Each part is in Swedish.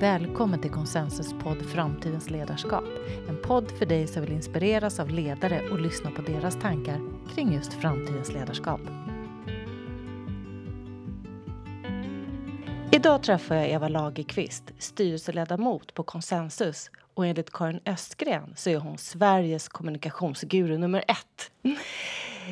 Välkommen till Konsensus podd Framtidens ledarskap. En podd för dig som vill inspireras av ledare och lyssna på deras tankar kring just framtidens ledarskap. Idag träffar jag Eva Lagerqvist, styrelseledamot på Konsensus och enligt Karin Östgren så är hon Sveriges kommunikationsguru nummer ett.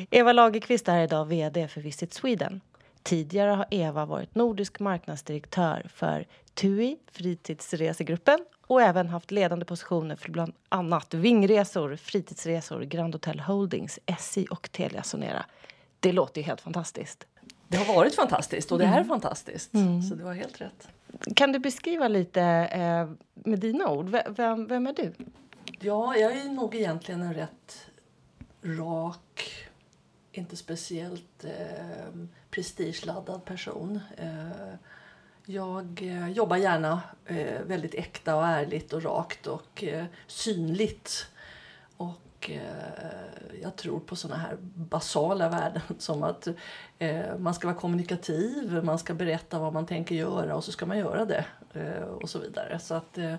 Eva Lagerqvist är idag VD för Visit Sweden. Tidigare har Eva varit nordisk marknadsdirektör för TUI, fritidsresegruppen och även haft ledande positioner för bland annat Vingresor, Fritidsresor, Grand Hotel Holdings, SJ och Telia Sonera. Det låter ju helt fantastiskt. Det har varit fantastiskt och det är mm. fantastiskt. Mm. Så det var helt rätt. Kan du beskriva lite eh, med dina ord? Vem, vem är du? Ja, jag är nog egentligen en rätt rak, inte speciellt eh, prestigeladdad person. Eh, jag eh, jobbar gärna eh, väldigt äkta och ärligt och rakt och eh, synligt. Och eh, jag tror på såna här basala värden som att eh, man ska vara kommunikativ, man ska berätta vad man tänker göra och så ska man göra det eh, och så vidare. Så att, eh,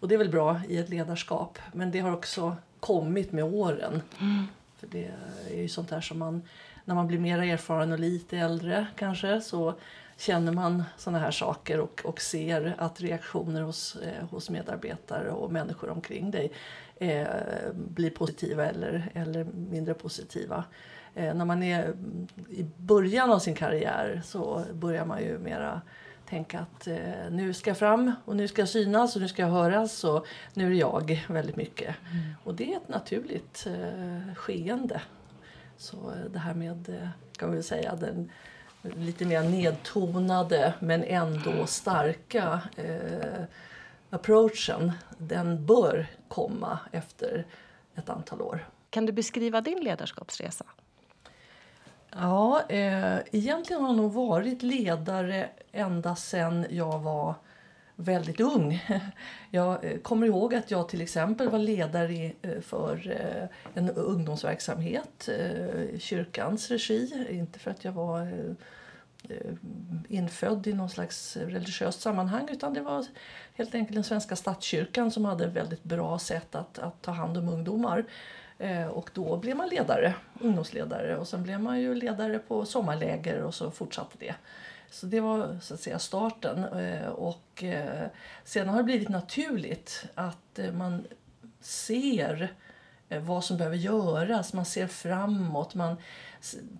och det är väl bra i ett ledarskap men det har också kommit med åren. Mm. För det är ju sånt där som man, när man blir mer erfaren och lite äldre kanske så känner man såna här saker och, och ser att reaktioner hos, eh, hos medarbetare och människor omkring dig eh, blir positiva eller, eller mindre positiva. Eh, när man är i början av sin karriär så börjar man ju mera tänka att eh, nu ska jag fram och nu ska jag synas och nu ska jag höras och nu är det jag väldigt mycket. Mm. Och det är ett naturligt eh, skeende. Så eh, det här med, eh, kan vi säga, den lite mer nedtonade men ändå starka eh, approachen, den bör komma efter ett antal år. Kan du beskriva din ledarskapsresa? Ja, eh, egentligen har jag nog varit ledare ända sedan jag var väldigt ung. Jag eh, kommer ihåg att jag till exempel var ledare eh, för eh, en ungdomsverksamhet i kyrkans regi. Inte för att jag var infödd i någon slags religiöst sammanhang utan det var helt enkelt den svenska statskyrkan som hade ett väldigt bra sätt att, att ta hand om ungdomar. Och då blev man ledare, ungdomsledare och sen blev man ju ledare på sommarläger och så fortsatte det. Så det var så att säga starten. Eh, och eh, sen har det blivit naturligt att eh, man ser vad som behöver göras, man ser framåt, man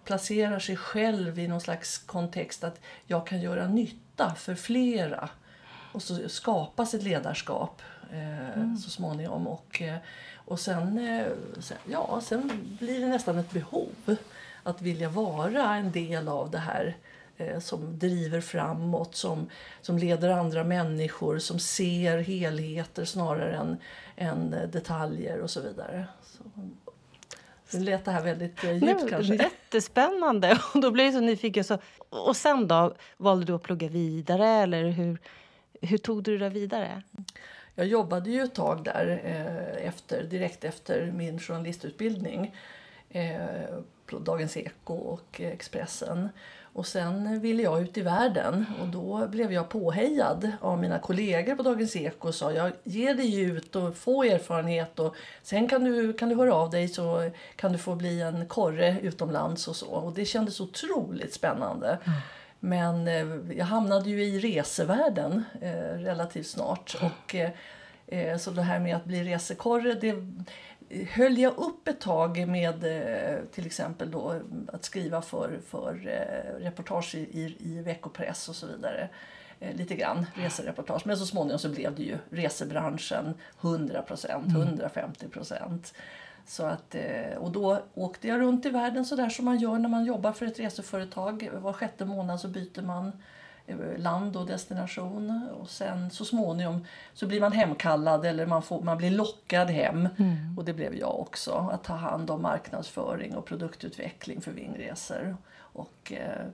placerar sig själv i någon slags kontext att jag kan göra nytta för flera. Och så skapas ett ledarskap mm. så småningom. Och, och sen, ja, sen blir det nästan ett behov att vilja vara en del av det här Eh, som driver framåt, som, som leder andra människor, som ser helheter snarare än, än detaljer och så vidare. Så, nu lät det här väldigt eh, djupt Nej, kanske. Jättespännande! Och då blir jag så nyfiken. Så, och sen då? Valde du att plugga vidare eller hur, hur tog du det vidare? Jag jobbade ju ett tag där eh, efter, direkt efter min journalistutbildning eh, på Dagens Eko och Expressen. Och sen ville jag ut i världen och då blev jag påhejad av mina kollegor på Dagens Eko och sa jag ger dig ut och få erfarenhet och sen kan du, kan du höra av dig så kan du få bli en korre utomlands och så. Och det kändes otroligt spännande. Mm. Men eh, jag hamnade ju i resevärlden eh, relativt snart. Och, eh, så det här med att bli resekorre, det, höll jag upp ett tag med till exempel då att skriva för, för reportage i, i veckopress och så vidare. Lite grann resereportage. Men så småningom så blev det ju resebranschen 100 procent, 150 mm. procent. Så att, och då åkte jag runt i världen så där som man gör när man jobbar för ett reseföretag. Var sjätte månad så byter man Eh, land och destination. Och sen så småningom så blir man hemkallad eller man, får, man blir lockad hem. Mm. Och det blev jag också. Att ta hand om marknadsföring och produktutveckling för Vingresor. Och, eh,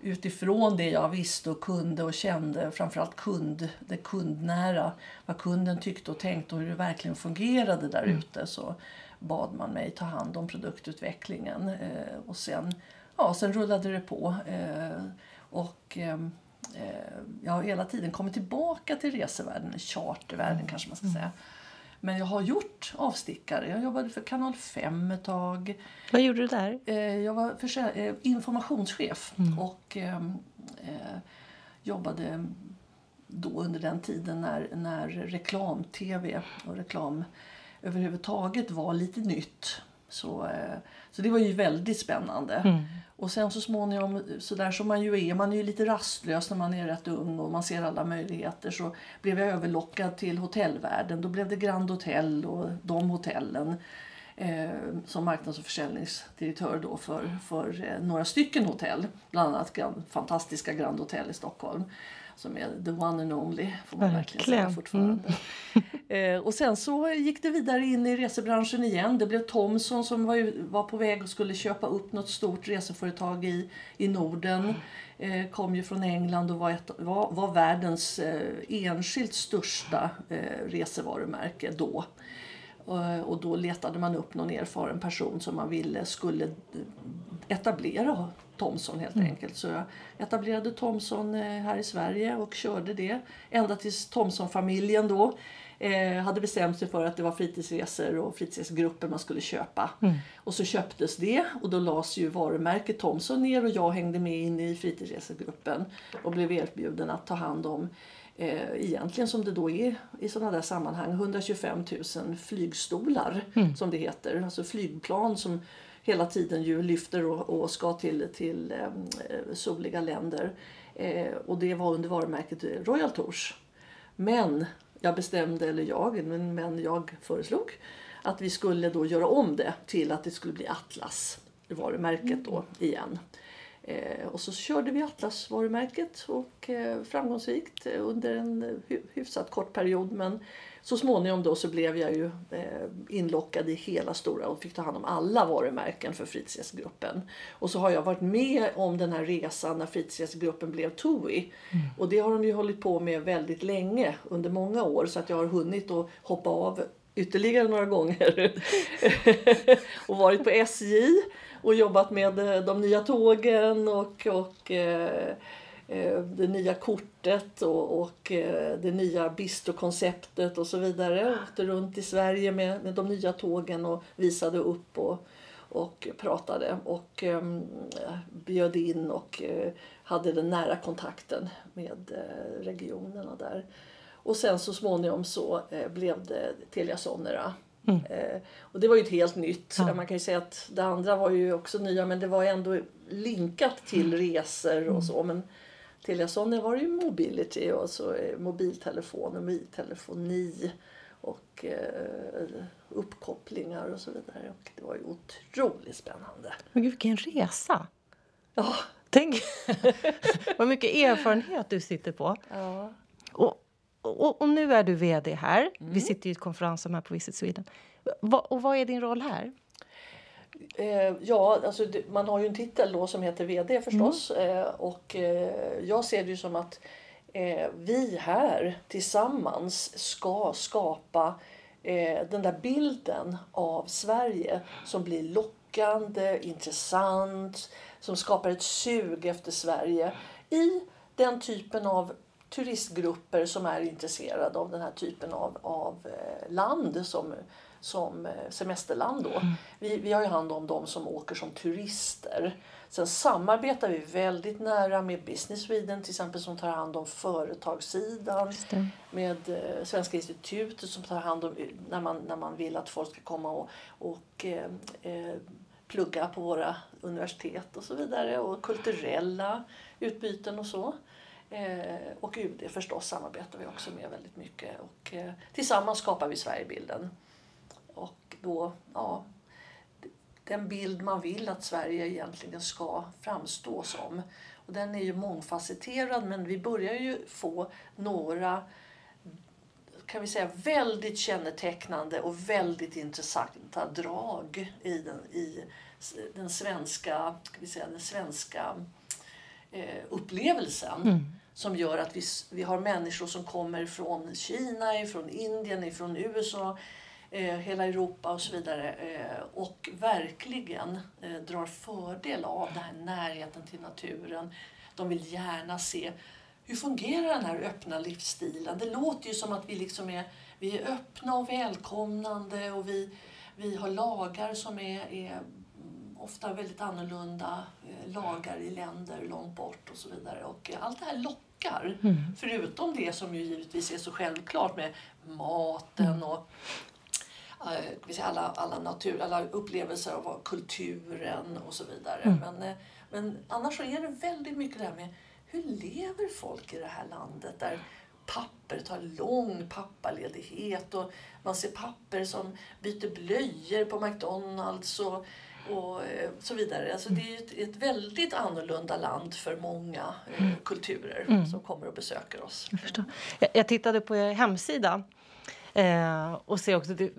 utifrån det jag visste och kunde och kände, framförallt kund, det kundnära, vad kunden tyckte och tänkte och hur det verkligen fungerade där mm. ute så bad man mig ta hand om produktutvecklingen. Eh, och sen, ja, sen rullade det på. Eh, och... Eh, jag har hela tiden kommit tillbaka till resevärlden, chartervärlden kanske man ska säga. Men jag har gjort avstickare. Jag jobbade för Kanal 5 ett tag. Vad gjorde du där? Jag var informationschef och eh, eh, jobbade då under den tiden när, när reklam-tv och reklam överhuvudtaget var lite nytt. Så, eh, så det var ju väldigt spännande. Och sen så småningom, så där som man ju är, man är ju lite rastlös när man är rätt ung och man ser alla möjligheter, så blev jag överlockad till hotellvärlden. Då blev det Grand Hotel och de hotellen eh, som marknads och försäljningsdirektör då för, för eh, några stycken hotell. Bland annat Grand, fantastiska Grand Hotel i Stockholm som är the one and only får man verkligen säga Verkligen. fortfarande. Eh, och sen så gick det vidare in i resebranschen igen. Det blev Thomson som var, ju- var på väg och skulle köpa upp något stort reseföretag i, i Norden. Eh, kom ju från England och var, ett, var, var världens eh, enskilt största eh, resevarumärke då. Och då letade man upp någon erfaren person som man ville skulle etablera Thomson helt enkelt. Så jag etablerade Thomson eh, här i Sverige och körde det ända tills Thomson-familjen då eh, hade bestämt sig för att det var fritidsresor och fritidsgrupper man skulle köpa. Och så köptes det och då lades ju varumärket Thomson ner och jag hängde med in i fritidsresegruppen och blev erbjuden att ta hand om eh, egentligen som det då är i sådana där sammanhang 125 000 flygstolar som det heter. Alltså flygplan som hela tiden ju lyfter och, och ska till, till eh, soliga länder. Eh, och det var under varumärket Royal Tours. Men jag bestämde, eller jag, men, men jag föreslog att vi skulle då göra om det till att det skulle bli Atlas varumärket då igen. Eh, och så körde vi Atlas-varumärket och eh, framgångsrikt under en hy- hyfsat kort period. Men så småningom då så blev jag ju eh, inlockad i hela stora och fick ta hand om alla varumärken för fritidsgruppen. Och så har jag varit med om den här resan när fritidsgruppen blev TUI. Och det har de ju hållit på med väldigt länge, under många år. Så att jag har hunnit att hoppa av ytterligare några gånger. och varit på SJ och jobbat med eh, de nya tågen och, och eh, det nya kortet och, och eh, det nya bistrokonceptet och så vidare. Åkte runt i Sverige med, med de nya tågen och visade upp och, och pratade och eh, bjöd in och eh, hade den nära kontakten med eh, regionerna där. Och sen så småningom så eh, blev det Telia Sonera. Eh, och det var ju ett helt nytt. Man kan ju säga att det andra var ju också nya men det var ändå linkat till resor och så. Men Telia Sonera var det ju mobility och så eh, mobiltelefon och mobiltelefoni och eh, uppkopplingar och så vidare. Och det var ju otroligt spännande. Men gud, vilken resa! Ja, Tänk vad mycket erfarenhet du sitter på. ja. Och, och, och nu är du vd här. Vi sitter i ett konferensrum här på Visit Sweden. Va, och vad är din roll här? Eh, ja, alltså man har ju en titel då som heter VD förstås. Eh, och eh, jag ser det ju som att eh, vi här tillsammans ska skapa eh, den där bilden av Sverige som blir lockande, intressant, som skapar ett sug efter Sverige i den typen av turistgrupper som är intresserade av den här typen av, av eh, land som, som eh, semesterland. Då. Vi, vi har ju hand om de som åker som turister. Sen samarbetar vi väldigt nära med Business Sweden till exempel som tar hand om företagssidan. Med eh, Svenska institutet som tar hand om när man, när man vill att folk ska komma och, och eh, eh, plugga på våra universitet och så vidare. Och kulturella utbyten och så. Eh, och UD förstås samarbetar vi också med väldigt mycket. Och, eh, tillsammans skapar vi Sverigebilden. Då, ja, den bild man vill att Sverige egentligen ska framstå som. Och den är ju mångfacetterad men vi börjar ju få några kan vi säga väldigt kännetecknande och väldigt intressanta drag i den, i den svenska, kan vi säga, den svenska eh, upplevelsen. Som gör att vi, vi har människor som kommer från Kina, från Indien, från USA, eh, hela Europa och så vidare. Eh, och verkligen eh, drar fördel av den här närheten till naturen. De vill gärna se hur fungerar den här öppna livsstilen? Det låter ju som att vi liksom är, vi är öppna och välkomnande och vi, vi har lagar som är, är ofta väldigt annorlunda lagar i länder långt bort och så vidare. Och allt det här lockar. Mm. Förutom det som ju givetvis är så självklart med maten mm. och alla, alla, natur, alla upplevelser av kulturen och så vidare. Mm. Men, men annars så är det väldigt mycket det här med hur lever folk i det här landet där papper tar lång pappaledighet och man ser papper som byter blöjor på McDonalds och och eh, så vidare. Alltså det är ett, ett väldigt annorlunda land för många eh, mm. kulturer mm. som kommer och besöker oss. Jag. Jag, jag tittade på er hemsida eh, och ser också det,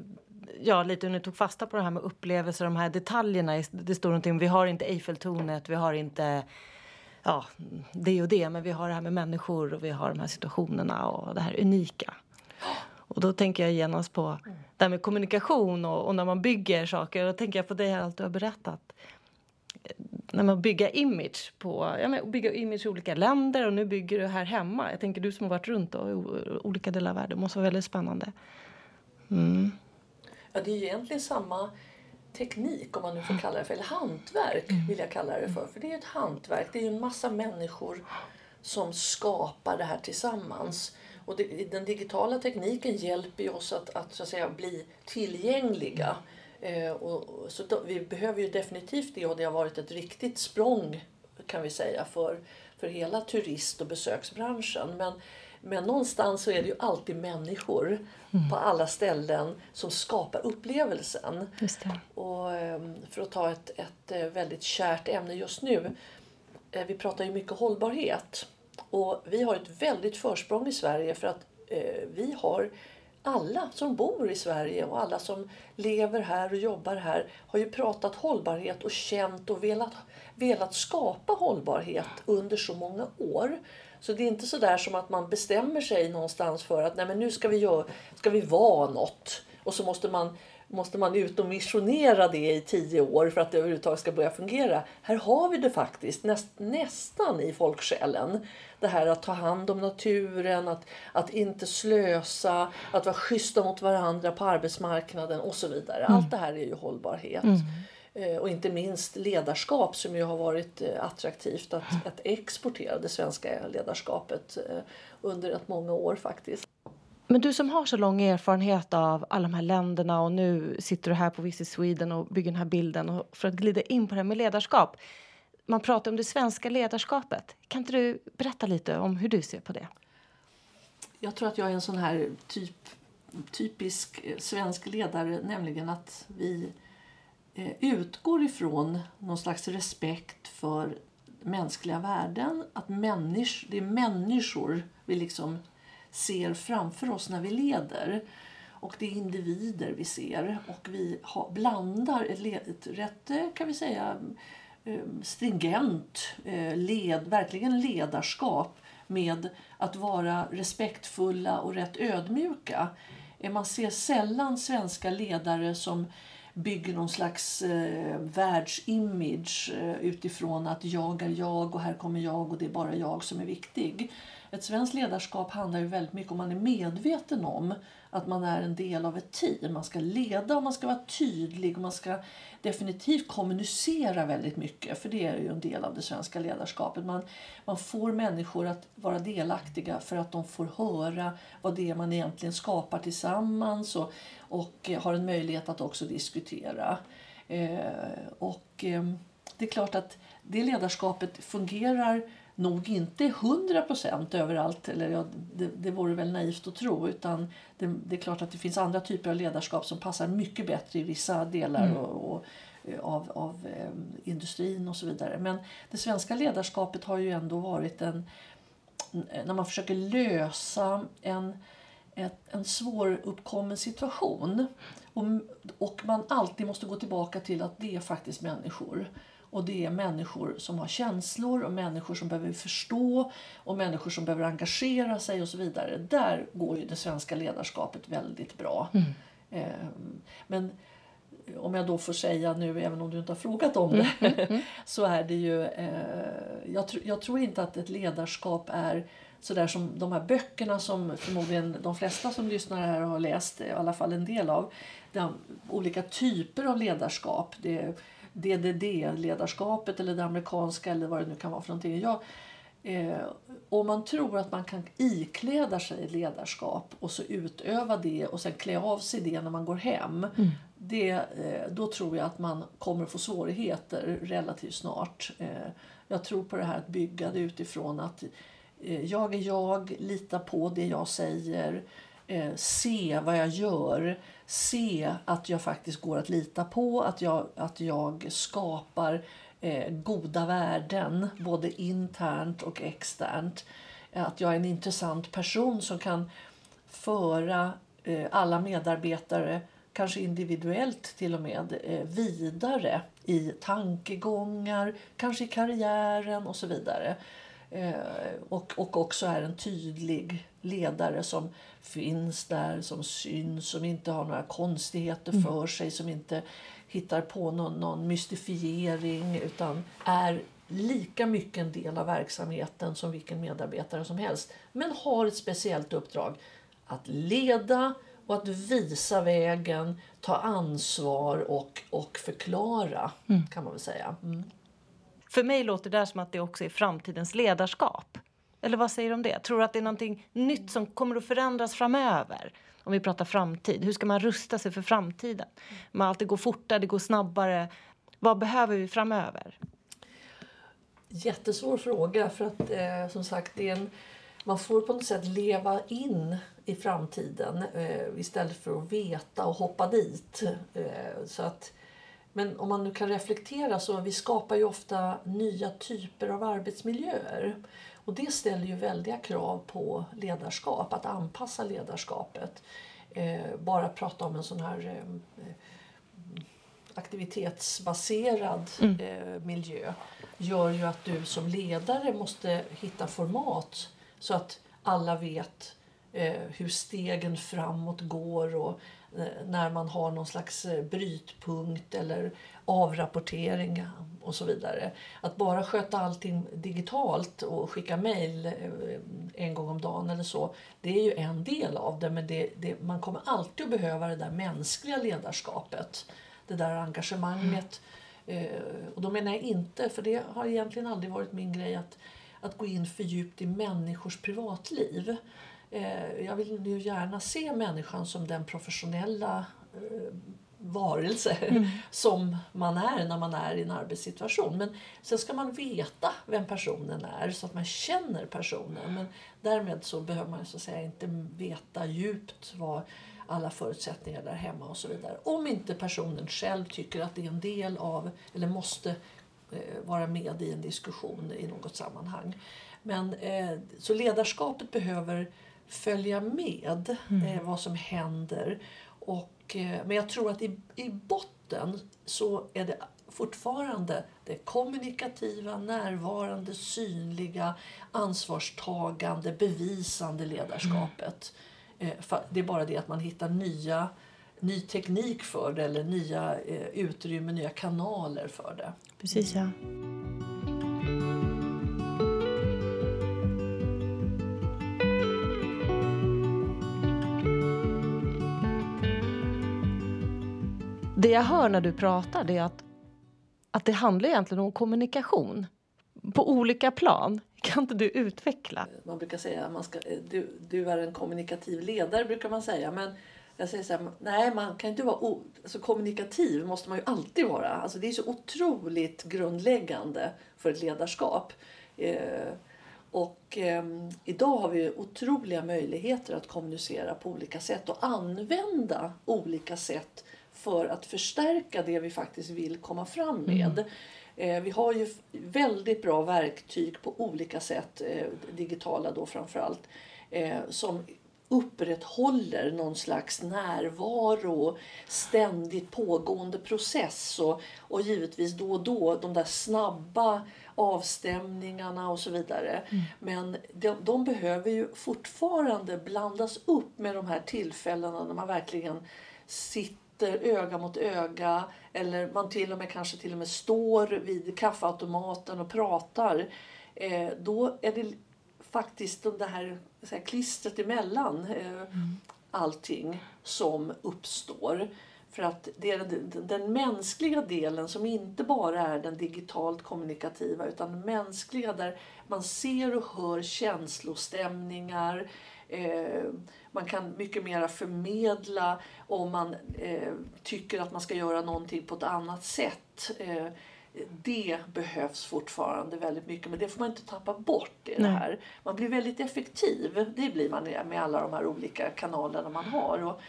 ja, lite hur ni tog fasta på det här med upplevelser, de här detaljerna. Det står någonting vi har inte Eiffeltornet, vi har inte ja, det och det, men vi har det här med människor och vi har de här situationerna och det här unika. Och då tänker jag genast på det här med kommunikation och, och, när man bygger saker. Då tänker jag på det här allt du har berättat. När man bygger image på, ja, men bygga image i olika länder och nu bygger du här hemma. Jag tänker du som har varit runt då, i olika delar av världen. Det måste vara väldigt spännande. Mm. Ja, det är ju egentligen samma teknik om man nu får kalla det för, eller hantverk mm. vill jag kalla det för. För det är ett hantverk, det är ju en massa människor som skapar det här tillsammans. Och det, den digitala tekniken hjälper oss att, att, så att säga, bli tillgängliga. Eh, och, så då, vi behöver ju definitivt det och det har varit ett riktigt språng kan vi säga för, för hela turist och besöksbranschen. Men, men någonstans så är det ju alltid människor mm. på alla ställen som skapar upplevelsen. Och ehm, för att ta ett, ett eh, väldigt kärt ämne just nu. Eh, vi pratar ju mycket hållbarhet. Och vi har ett väldigt försprång i Sverige för att eh, vi har alla som bor i Sverige och alla som lever här och jobbar här har ju pratat hållbarhet och känt och velat, velat skapa hållbarhet under så många år. Så det är inte så där som att man bestämmer sig någonstans för att Nej, men nu ska vi, göra, ska vi vara något och så måste man måste man ut och missionera det i tio år för att det överhuvudtaget ska börja fungera. Här har vi det faktiskt näst, nästan i folksjälen. Det här att ta hand om naturen, att, att inte slösa, att vara schyssta mot varandra på arbetsmarknaden och så vidare. Mm. Allt det här är ju hållbarhet. Mm. Eh, och inte minst ledarskap som ju har varit eh, attraktivt att, att exportera det svenska ledarskapet eh, under ett många år faktiskt. Men du som har så lång erfarenhet av alla de här länderna och nu sitter du här på Visit Sweden och bygger den här bilden och för att glida in på det här med ledarskap. Man pratar om det svenska ledarskapet. Kan inte du berätta lite om hur du ser på det? Jag tror att jag är en sån här typ, typisk svensk ledare, nämligen att vi Eh, utgår ifrån någon slags respekt för mänskliga värden. Att människ, det är människor vi liksom ser framför oss när vi leder. Och det är individer vi ser och vi har, blandar ett, ett rätt, eh, kan vi säga, eh, stringent led, verkligen ledarskap med att vara respektfulla och rätt ödmjuka. Man ser sällan svenska ledare som bygger någon slags eh, världsimage eh, utifrån att jag är jag och här kommer jag och det är bara jag som är viktig. Ett svenskt ledarskap handlar ju väldigt mycket om man är medveten om att man är en del av ett team. Man ska leda och man ska vara tydlig och man ska definitivt kommunicera väldigt mycket för det är ju en del av det svenska ledarskapet. Man, man får människor att vara delaktiga för att de får höra vad det är man egentligen skapar tillsammans och, och eh, har en möjlighet att också diskutera. Eh, och eh, det är klart att det ledarskapet fungerar nog inte 100 procent överallt, eller ja, det, det vore väl naivt att tro. Utan det, det, är klart att det finns andra typer av ledarskap som passar mycket bättre i vissa delar mm. och, och, eh, av, av eh, industrin och så vidare. Men det svenska ledarskapet har ju ändå varit en... När man försöker lösa en, ett, en svår uppkommen situation och, och man alltid måste gå tillbaka till att det är faktiskt människor. Och det är människor som har känslor och människor som behöver förstå och människor som behöver engagera sig och så vidare. Där går ju det svenska ledarskapet väldigt bra. Mm. Ehm, men om jag då får säga nu, även om du inte har frågat om det, mm, mm, mm. så är det ju... Eh, jag, tr jag, tror inte att ett ledarskap är sådär som de här böckerna som förmodligen de flesta som lyssnar här har läst, i alla fall en del av. De olika typer av ledarskap. Det DDD-ledarskapet eller det amerikanska eller vad det nu kan vara för någonting. Jag, eh, om man tror att man kan ikläda sig ledarskap och så utöva det och sen klä av sig det när man går hem. Mm. Det, eh, då tror jag att man kommer få svårigheter relativt snart. Eh, jag tror på det här att bygga det utifrån att eh, jag är jag, lita på det jag säger, eh, se vad jag gör, se att jag faktiskt går att lita på, att jag, att jag skapar eh, goda värden både internt och externt. Att jag är en intressant person som kan föra eh, alla medarbetare kanske individuellt till och med, eh, vidare i tankegångar, kanske i karriären och så vidare. Eh, och, och också är en tydlig ledare som finns där, som syns, som inte har några konstigheter mm. för sig, som inte hittar på någon, någon mystifiering utan är lika mycket en del av verksamheten som vilken medarbetare som helst. Men har ett speciellt uppdrag att leda och att visa vägen, ta ansvar och, och förklara mm. kan man väl säga. Mm. För mig låter det som att det också är framtidens ledarskap. Eller vad säger du om det? Tror du att det är någonting nytt som kommer att förändras framöver? Om vi pratar framtid. Hur ska man rusta sig för framtiden? Man alltid går fortare, det går snabbare. Vad behöver vi framöver? Jättesvår fråga för att eh, som sagt det är en, man får på något sätt leva in i framtiden eh, istället för att veta och hoppa dit. Eh, så att men om man nu kan reflektera så vi skapar ju ofta nya typer av arbetsmiljöer. Och det ställer ju väldiga krav på ledarskap, att anpassa ledarskapet. Eh, bara prata om en sån här eh, aktivitetsbaserad mm. eh, miljö gör ju att du som ledare måste hitta format så att alla vet eh, hur stegen framåt går och Eh, när man har någon slags eh, brytpunkt eller avrapportering eh, och så vidare. Att bara sköta allting digitalt och skicka mejl en gång om dagen eller så, det är ju en del av det men det, det, man kommer alltid att behöva det där mänskliga ledarskapet. Det där engagemanget. Mm. Och då menar jag inte, för det har egentligen aldrig varit min grej att, att gå in för djupt i människors privatliv. Eh, jag vill ju gärna se människan som den professionella eh, varelse mm. som man är när man är i en arbetssituation. Men sen ska man veta vem personen är så att man känner personen. Men därmed så behöver man så att säga inte veta djupt vad alla förutsättningar där hemma och så vidare. Om inte personen själv tycker att det är en del av eller måste eh, vara med i en diskussion i något sammanhang. Men, eh, så ledarskapet behöver följa med mm. eh, vad som händer. Och, eh, men jag tror att i, i botten så är det fortfarande det kommunikativa, närvarande, synliga, ansvarstagande, bevisande ledarskapet. Mm. Eh, det är bara det att man hittar nya ny teknik för det eller nya eh, utrymmen, nya kanaler för det. Precis, ja. Det jag hör när du pratar det är att, att det handlar egentligen om kommunikation på olika plan. Kan inte du utveckla? Man brukar säga att du, du är en kommunikativ ledare. brukar man säga. Men jag säger så här, nej man kan inte vara o, alltså kommunikativ måste man ju alltid vara. Alltså det är så otroligt grundläggande för ett ledarskap. Eh, och eh, idag har vi otroliga möjligheter att kommunicera på olika sätt och använda olika sätt för att förstärka det vi faktiskt vill komma fram med. Mm. vi har ju väldigt bra verktyg på olika sätt, eh, digitala då framförallt, eh, som upprätthåller någon slags närvaro, ständigt pågående process och, och givetvis då och då de där snabba avstämningarna och så vidare. Mm. Men de, de, behöver ju fortfarande blandas upp med de här tillfällena när man verkligen sitter sitter öga mot öga eller man till och med kanske till och med står vid kaffeautomaten och pratar. Eh, då är det faktiskt det här, så här klistret emellan eh, mm. allting som uppstår. För att det är den, den, mänskliga delen som inte bara är den digitalt kommunikativa utan den mänskliga där man ser och hör känslostämningar. Eh, man kan mycket mer förmedla om man eh, tycker att man ska göra någonting på ett annat sätt. Eh, det behövs fortfarande väldigt mycket men det får man inte tappa bort i det här. Man blir väldigt effektiv, det blir man med alla de här olika kanalerna man har. Och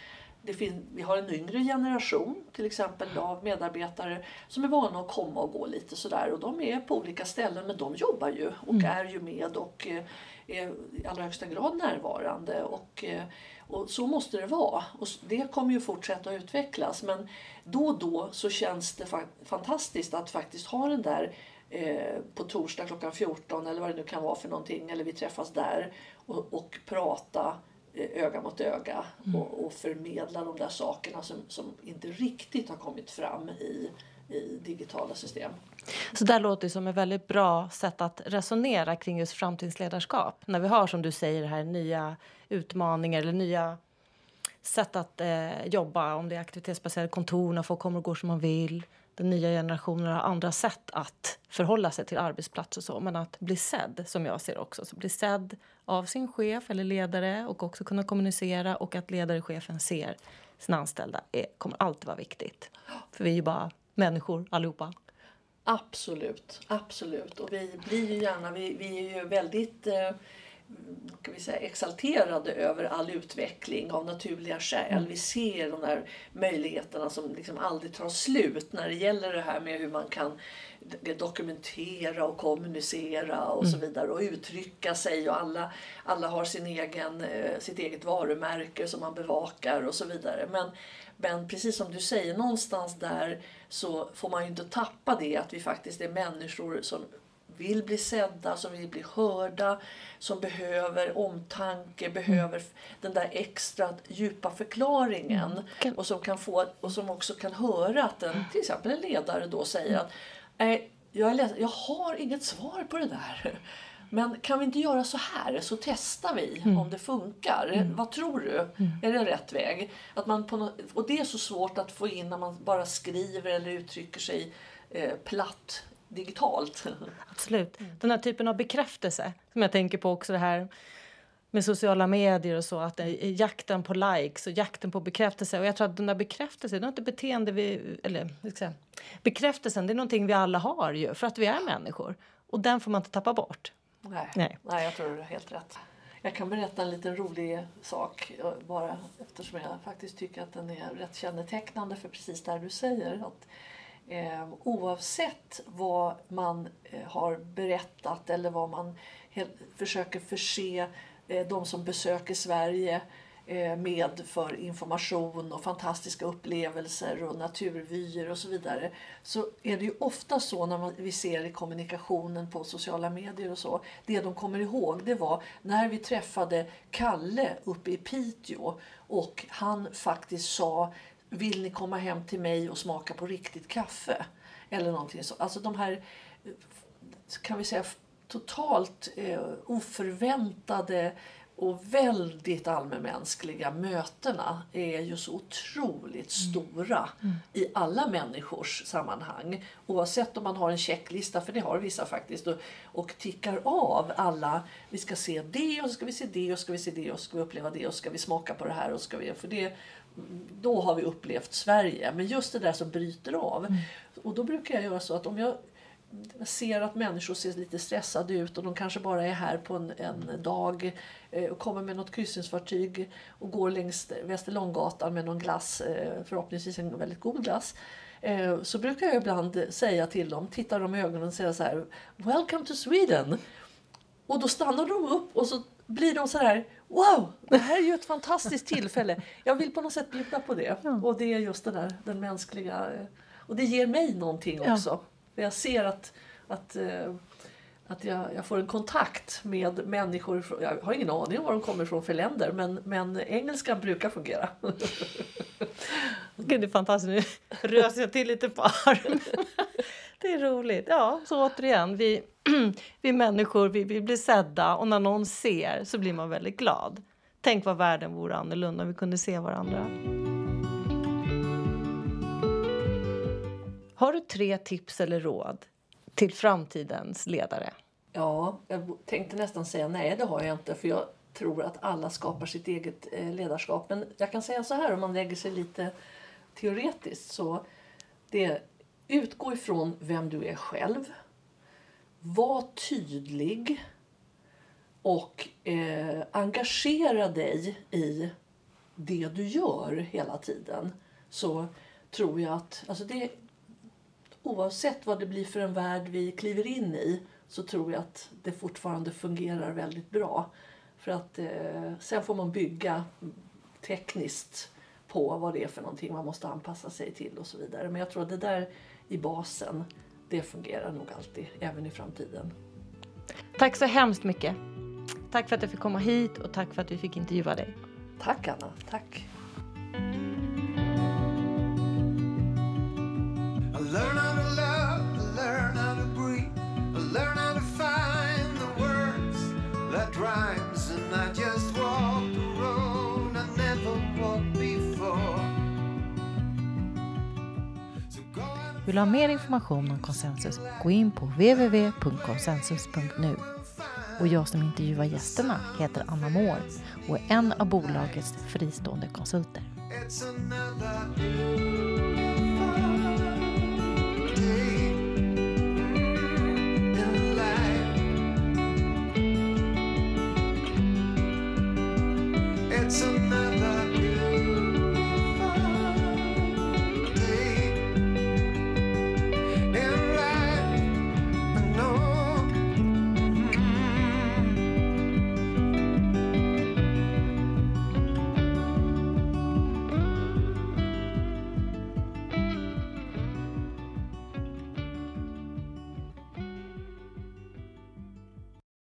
det finns, vi har en yngre generation till exempel av medarbetare som är vana att komma och gå lite sådär och de är på olika ställen men de jobbar ju och mm. är ju med och eh, är i allra högsta grad närvarande. Och, eh, och så måste det vara. Och det kommer ju fortsätta att utvecklas. Men då och då så känns det fa fantastiskt att faktiskt ha den där eh, på torsdag klockan 14 eller vad det nu kan vara för någonting. Eller vi träffas där och, och prata öga mot öga mm. och, och, förmedla de där sakerna som, som inte riktigt har kommit fram i, i digitala system. Så det låter som ett väldigt bra sätt att resonera kring just framtidsledarskap. När vi har som du säger här nya utmaningar eller nya sätt att eh, jobba. Om det är aktivitetsbaserade kontor när folk kommer och går som man vill. Den nya generationen har andra sätt att förhålla sig till arbetsplats och så. Men att bli sedd, som jag ser också. Så bli sedd av sin chef eller ledare och också kunna kommunicera och att ledare och chefen ser sina anställda är, kommer alltid vara viktigt. För vi är ju bara människor allihopa. Absolut, absolut. Och vi blir ju gärna, vi, vi är ju väldigt eh, kan vi säga, exalterade över all utveckling av naturliga skäl. Mm. Vi ser de där möjligheterna som liksom aldrig tar slut när det gäller det här med hur man kan dokumentera och kommunicera och mm. så vidare och uttrycka sig och alla, alla har sin egen, eh, sitt eget varumärke som man bevakar och så vidare. Men, men precis som du säger, någonstans där så får man ju inte tappa det att vi faktiskt är människor som vill bli sedda, som vill bli hörda, som behöver omtanke, behöver mm. den där extra djupa förklaringen mm. och, som kan få, och som också kan höra att en, till exempel en ledare då säger att jag, är ledsen, jag har inget svar på det där. Men kan vi inte göra så här så testar vi mm. om det funkar. Mm. Vad tror du? Mm. Är det rätt väg? Att man på något, och det är så svårt att få in när man bara skriver eller uttrycker sig eh, platt digitalt. Absolut. Den här typen av bekräftelse som jag tänker på också det här med sociala medier och så, att jakten på likes och jakten på bekräftelse. Och jag tror att den där bekräftelsen, det är inte beteende vi, eller säga, bekräftelsen, det är någonting vi alla har ju, för att vi är människor. Och den får man inte tappa bort. Nej, Nej. Nej jag tror du har helt rätt. Jag kan berätta en liten rolig sak bara eftersom jag faktiskt tycker att den är rätt kännetecknande för precis det du säger. Att Eh, oavsett vad man eh, har berättat eller vad man försöker förse eh, de som besöker Sverige eh, med för information och fantastiska upplevelser och naturvyer och så vidare så är det ju ofta så när man, vi ser i kommunikationen på sociala medier och så det de kommer ihåg det var när vi träffade Kalle uppe i Piteå och han faktiskt sa vill ni komma hem till mig och smaka på riktigt kaffe? Eller någonting så. Alltså de här, kan vi säga, totalt eh, oförväntade och väldigt allmänmänskliga mötena är ju så otroligt mm. stora mm. i alla människors sammanhang. Oavsett om man har en checklista, för det har vissa faktiskt, och, och tickar av alla. Vi ska se det och så ska vi se det och så ska vi se det och så ska vi uppleva det och så ska vi smaka på det här och ska vi, för det då har vi upplevt Sverige. Men just det där som bryter av. Mm. Och då brukar jag göra så att om jag ser att människor ser lite stressade ut och de kanske bara är här på en, en dag eh, och kommer med något kryssningsfartyg och går längs Västerlånggatan med någon glass, eh, förhoppningsvis en väldigt god glass. Eh, så brukar jag ibland säga till dem, titta dem i ögonen och säga så här Welcome to Sweden! Och då stannar de upp och så blir de så här Wow, det här är ju ett fantastiskt tillfälle. Jag vill på något sätt bjuda på det. Ja. Och det är just det där, den mänskliga... Och det ger mig någonting också. Ja. Jag ser att, att, eh, att jag, jag, får en kontakt med människor. Jag har ingen aning om var de kommer ifrån för länder men, men engelska brukar fungera. Gud, det är fantastiskt. Nu rös jag till lite på armen. Det är roligt. Ja, så återigen. Vi, vi människor vi, vill bli sedda och när någon ser så blir man väldigt glad. Tänk vad världen vore annorlunda om vi kunde se varandra. Har du tre tips eller råd till framtidens ledare? Ja, jag tänkte nästan säga nej, det har jag inte. För jag tror att alla skapar sitt eget eh, ledarskap. Men jag kan säga så här om man lägger sig lite teoretiskt. så det Utgå ifrån vem du är själv. Var tydlig och eh, engagera dig i det du gör hela tiden. Så tror jag att alltså det, oavsett vad det blir för en värld vi kliver in i så tror jag att det fortfarande fungerar väldigt bra. För att eh, sen får man bygga tekniskt på vad det är för någonting man måste anpassa sig till och så vidare. Men jag tror att det där i basen, det fungerar nog alltid, även i framtiden. Tack så hemskt mycket. Tack för att jag fick komma hit och tack för att vi fick intervjua dig. Tack Anna, tack. Vill du ha mer information om konsensus, gå in på www.konsensus.nu. Och jag som intervjuar gästerna heter Anna Moore och är en av bolagets fristående konsulter.